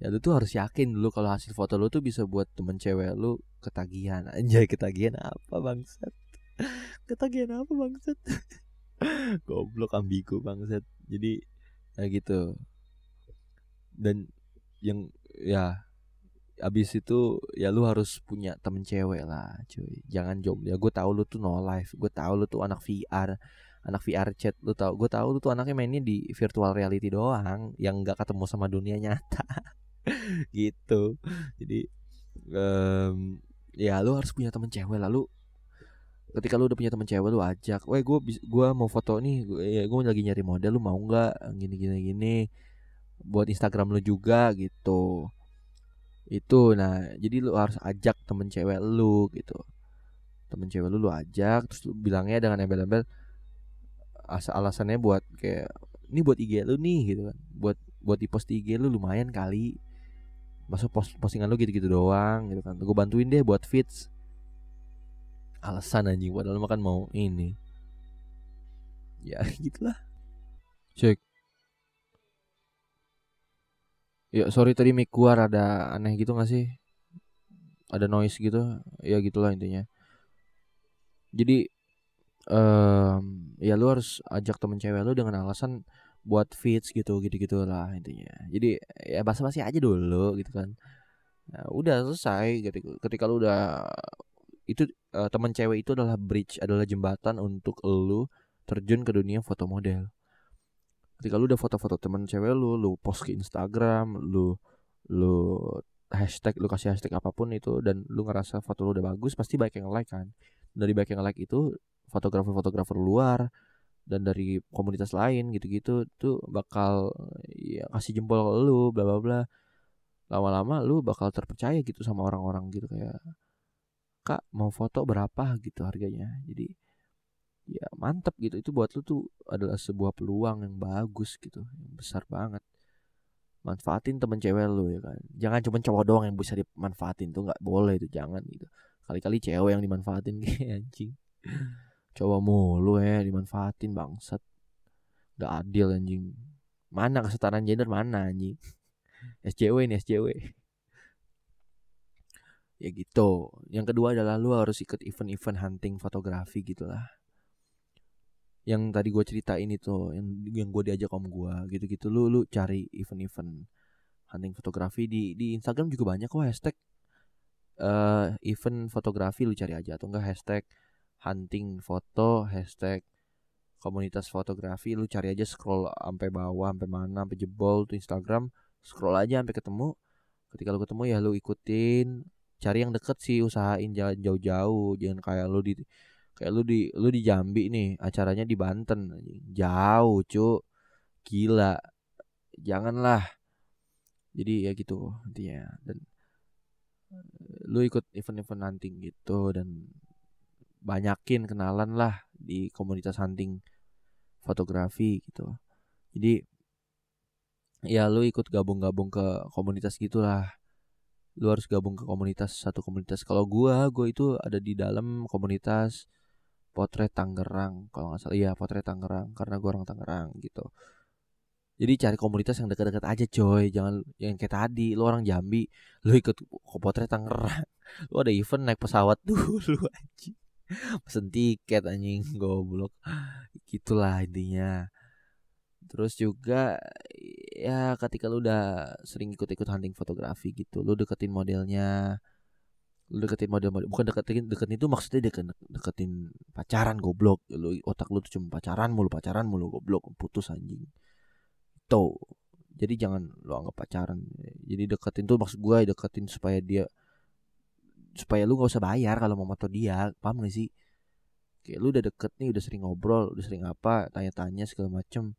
Ya lu tuh harus yakin dulu kalau hasil foto lu tuh bisa buat temen cewek lu ketagihan. Anjay ketagihan apa bangsat? Ketagihan apa bangsat? Goblok ambigu bangsat. Jadi ya gitu dan yang ya abis itu ya lu harus punya temen cewek lah cuy. Jangan jomblo ya gue tahu lu tuh no life gue tahu lu tuh anak VR anak VR chat lu tau gue tahu lu tuh anaknya mainnya di virtual reality doang yang nggak ketemu sama dunia nyata. Gitu. Jadi um, ya lu harus punya temen cewek lalu ketika lu udah punya temen cewek lu ajak, weh gue gua mau foto nih, gua, ya gue lagi nyari model, lu mau nggak? Gini gini gini, buat Instagram lu juga gitu, itu nah jadi lu harus ajak temen cewek lu gitu, temen cewek lu lu ajak, terus lu bilangnya dengan embel-embel, asal alasannya buat kayak ini buat IG lu nih gitu kan. Buat buat di post IG lu lumayan kali. Masuk post postingan lu gitu-gitu doang gitu kan. Gue bantuin deh buat fits alasan anjing padahal makan mau ini. Ya gitulah. Cek ya sorry tadi mic gua ada aneh gitu gak sih? Ada noise gitu? Ya gitulah intinya. Jadi um, ya lu harus ajak temen cewek lu dengan alasan buat fits gitu gitu gitulah intinya. Jadi ya basa-basi aja dulu gitu kan. Nah, udah selesai ketika, ketika lu udah itu uh, teman cewek itu adalah bridge adalah jembatan untuk lu terjun ke dunia foto model ketika lu udah foto-foto teman cewek lu lu post ke Instagram lu lu hashtag lu kasih hashtag apa pun itu dan lu ngerasa foto lu udah bagus pasti banyak yang like kan. Dari banyak yang like itu fotografer-fotografer luar dan dari komunitas lain gitu-gitu tuh bakal ya kasih jempol ke lu bla bla bla. Lama-lama lu bakal terpercaya gitu sama orang-orang gitu kayak kak mau foto berapa? gitu harganya. Jadi ya mantep gitu. Itu buat lu tuh adalah sebuah peluang yang bagus gitu yang besar banget. Manfaatin temen cewek lu ya kan. Jangan cuma cowok doang yang bisa dimanfaatin tuh nggak boleh itu jangan gitu. Kali-kali cewek yang dimanfaatin kayak anjing. Coba mulu ya dimanfaatin bangsat. Gak adil anjing. Mana kesetaraan gender mana anjing? SCW nih SCW ya gitu. Yang kedua adalah lu harus ikut event-event hunting fotografi gitulah yang tadi gue ceritain itu yang yang gue diajak om gue gitu-gitu. Lu lu cari event-event hunting fotografi di di Instagram juga banyak kok hashtag uh, event fotografi lu cari aja atau enggak hashtag hunting foto hashtag komunitas fotografi lu cari aja scroll sampai bawah sampai mana sampai jebol tuh Instagram scroll aja sampai ketemu. Ketika lu ketemu ya lu ikutin cari yang deket sih usahain jalan jauh-jauh jangan kayak lu di kayak lu di lu di Jambi nih acaranya di Banten jauh cu gila. Janganlah. Jadi ya gitu intinya. Dan lu ikut event-event hunting gitu dan banyakin kenalan lah di komunitas hunting fotografi gitu. Jadi ya lu ikut gabung-gabung ke komunitas gitulah. Lu harus gabung ke komunitas satu komunitas. Kalau gua gua itu ada di dalam komunitas potret Tangerang kalau nggak salah. Iya potret Tangerang karena gua orang Tangerang gitu. Jadi cari komunitas yang dekat-dekat aja coy. Jangan yang kayak tadi lu orang Jambi lu ikut ke potret Tangerang. Lu ada event naik pesawat dulu aja pesen tiket anjing goblok. Gitulah intinya. Terus juga ya ketika lu udah sering ikut-ikut hunting fotografi gitu lu deketin modelnya lu deketin model-model bukan deketin deketin itu maksudnya deket, deketin pacaran goblok. Lu otak lu tuh cuma pacaran mulu pacaran mulu goblok putus anjing. Tuh jadi jangan lu anggap pacaran. Jadi deketin tuh maksud gue deketin supaya dia supaya lu nggak usah bayar kalau mau moto dia. Paham gak sih? Kayak lu udah deket nih udah sering ngobrol udah sering apa tanya-tanya segala macem.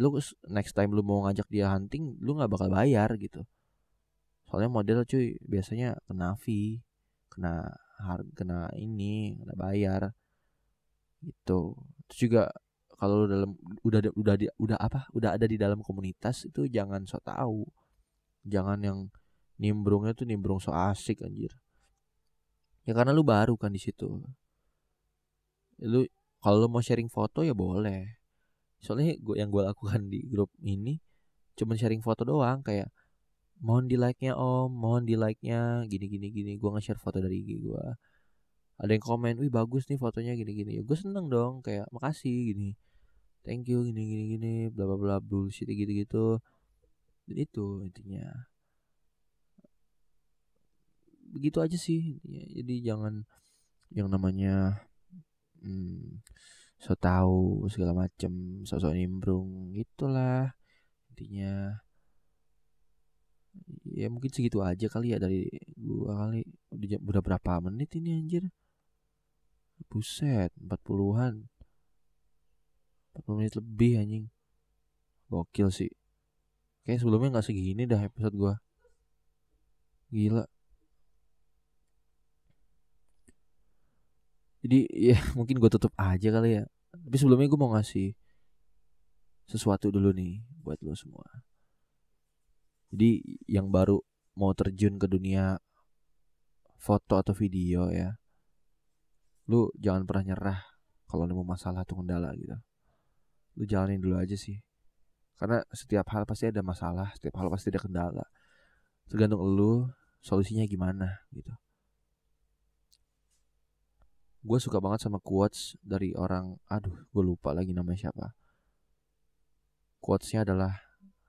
Lu next time lu mau ngajak dia hunting lu nggak bakal bayar gitu soalnya model cuy biasanya kena fee kena harga kena ini kena bayar gitu. Terus juga kalau dalam udah udah di, udah apa udah ada di dalam komunitas itu jangan so tahu. Jangan yang nimbrungnya tuh nimbrung so asik anjir. Ya karena lu baru kan di situ. Lu kalau lu mau sharing foto ya boleh. Soalnya gua yang gue lakukan di grup ini cuman sharing foto doang kayak mohon di like nya om mohon di like nya gini gini gini gue nge-share foto dari IG gue ada yang komen wih bagus nih fotonya gini gini. Ya gue seneng dong kayak makasih gini. Thank you gini gini gini bla bla bla bullshit gitu gitu dan itu intinya. Begitu aja sih jadi jangan yang namanya hmm, so tahu segala macem sosok nimbrung itulah intinya ya mungkin segitu aja kali ya dari gua kali. Udah, berapa menit ini anjir? Buset 40-an 40 menit lebih anjing. Gokil sih. Kayak sebelumnya nggak segini dah episode gua. Gila. Jadi ya mungkin gue tutup aja kali ya. Tapi sebelumnya gue mau ngasih sesuatu dulu nih buat lo semua jadi yang baru mau terjun ke dunia foto atau video ya. Lu jangan pernah nyerah kalau nemu masalah atau kendala gitu. Lu jalanin dulu aja sih. Karena setiap hal pasti ada masalah, setiap hal pasti ada kendala. Tergantung lu solusinya gimana gitu. Gue suka banget sama quotes dari orang, aduh gue lupa lagi namanya siapa. Quotesnya adalah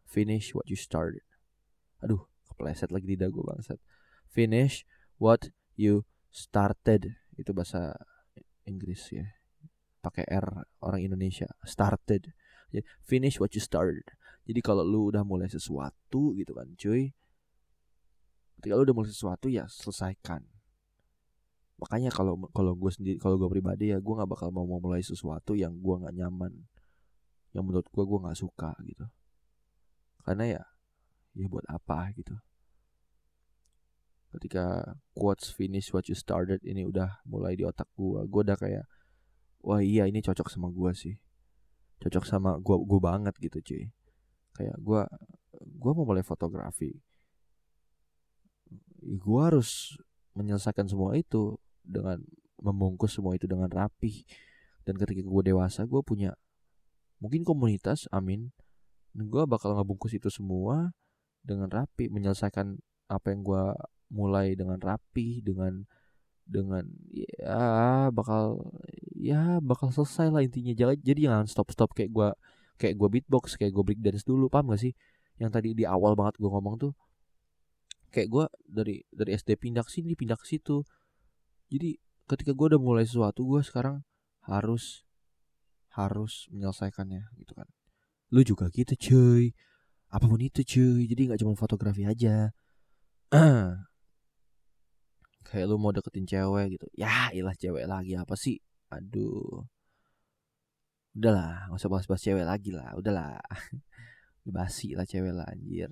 finish what you started aduh kepleset lagi di dagu bangsat. Finish what you started. Itu bahasa Inggris ya. Pakai R orang Indonesia. Started. Jadi finish what you started. Jadi kalau lu udah mulai sesuatu gitu kan cuy ketika lu udah mulai sesuatu ya selesaikan. Makanya kalau kalau gue sendiri kalau gue pribadi ya gue nggak bakal mau mulai sesuatu yang gue nggak nyaman. Yang menurut gue gue nggak suka gitu. Karena ya ya buat apa? gitu. Ketika quotes finish what you started ini udah mulai di otak gua gua udah kayak wah iya ini cocok sama gua sih. Cocok sama gua gua banget gitu cuy. Kayak gua gua mau mulai fotografi. Gua harus menyelesaikan semua itu dengan membungkus semua itu dengan rapi dan ketika gue dewasa gue punya mungkin komunitas amin dan gue bakal ngebungkus itu semua dengan rapi menyelesaikan apa yang gue mulai dengan rapi dengan dengan ya bakal ya bakal selesai lah intinya. Jangan jadi jangan stop stop kayak gue kayak gue beatbox kayak gue break dance dulu paham gak sih? Yang tadi di awal banget gue ngomong tuh kayak gue dari dari SD pindah ke sini pindah ke situ. Jadi ketika gue udah mulai sesuatu gue sekarang harus harus menyelesaikannya gitu kan. Lu juga gitu cuy apa pun itu cuy. Jadi nggak cuma fotografi aja. Kayak lu mau deketin cewek gitu. Ya ilah cewek lagi. Apa sih? Aduh. Udahlah nggak usah bahas-bahas cewek lagi lah. Udahlah. Basi lah cewek lah anjir.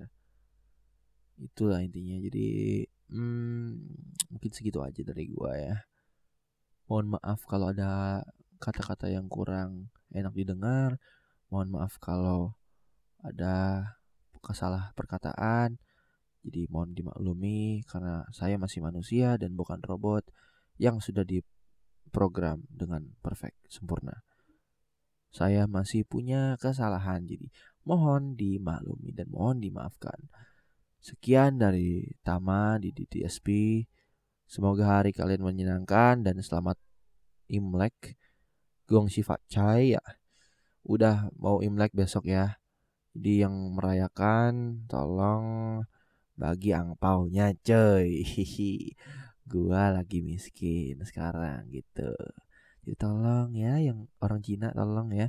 Itulah intinya. Jadi hmm, mungkin segitu aja dari gua ya. Mohon maaf kalau ada kata-kata yang kurang enak didengar. Mohon maaf kalau ada salah perkataan. Jadi mohon dimaklumi karena saya masih manusia dan bukan robot yang sudah diprogram dengan perfect, sempurna. Saya masih punya kesalahan, jadi mohon dimaklumi dan mohon dimaafkan. Sekian dari Tama di DTSP. Semoga hari kalian menyenangkan dan selamat Imlek. Gong Sifat Chai ya. Udah mau Imlek besok ya. Jadi yang merayakan tolong bagi angpaunya coy. Hihi. Gua lagi miskin sekarang gitu. Jadi tolong ya yang orang Cina tolong ya.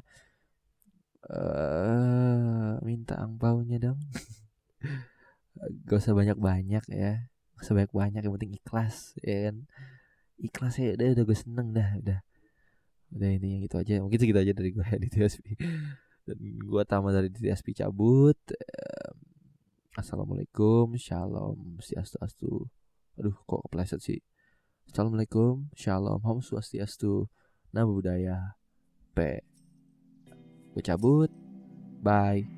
Uh, minta angpaunya dong. Gak usah banyak-banyak ya. Gak usah banyak-banyak yang penting ikhlas ya kan. Ikhlas ya udah udah gue seneng dah udah. Udah ini yang gitu aja. Mungkin segitu aja dari gue di TSP dan gue tamat dari TSP cabut Assalamualaikum Shalom Swastiastu Aduh kok kepleset sih? Assalamualaikum Shalom Om Swastiastu Nama budaya P. Gue cabut. Bye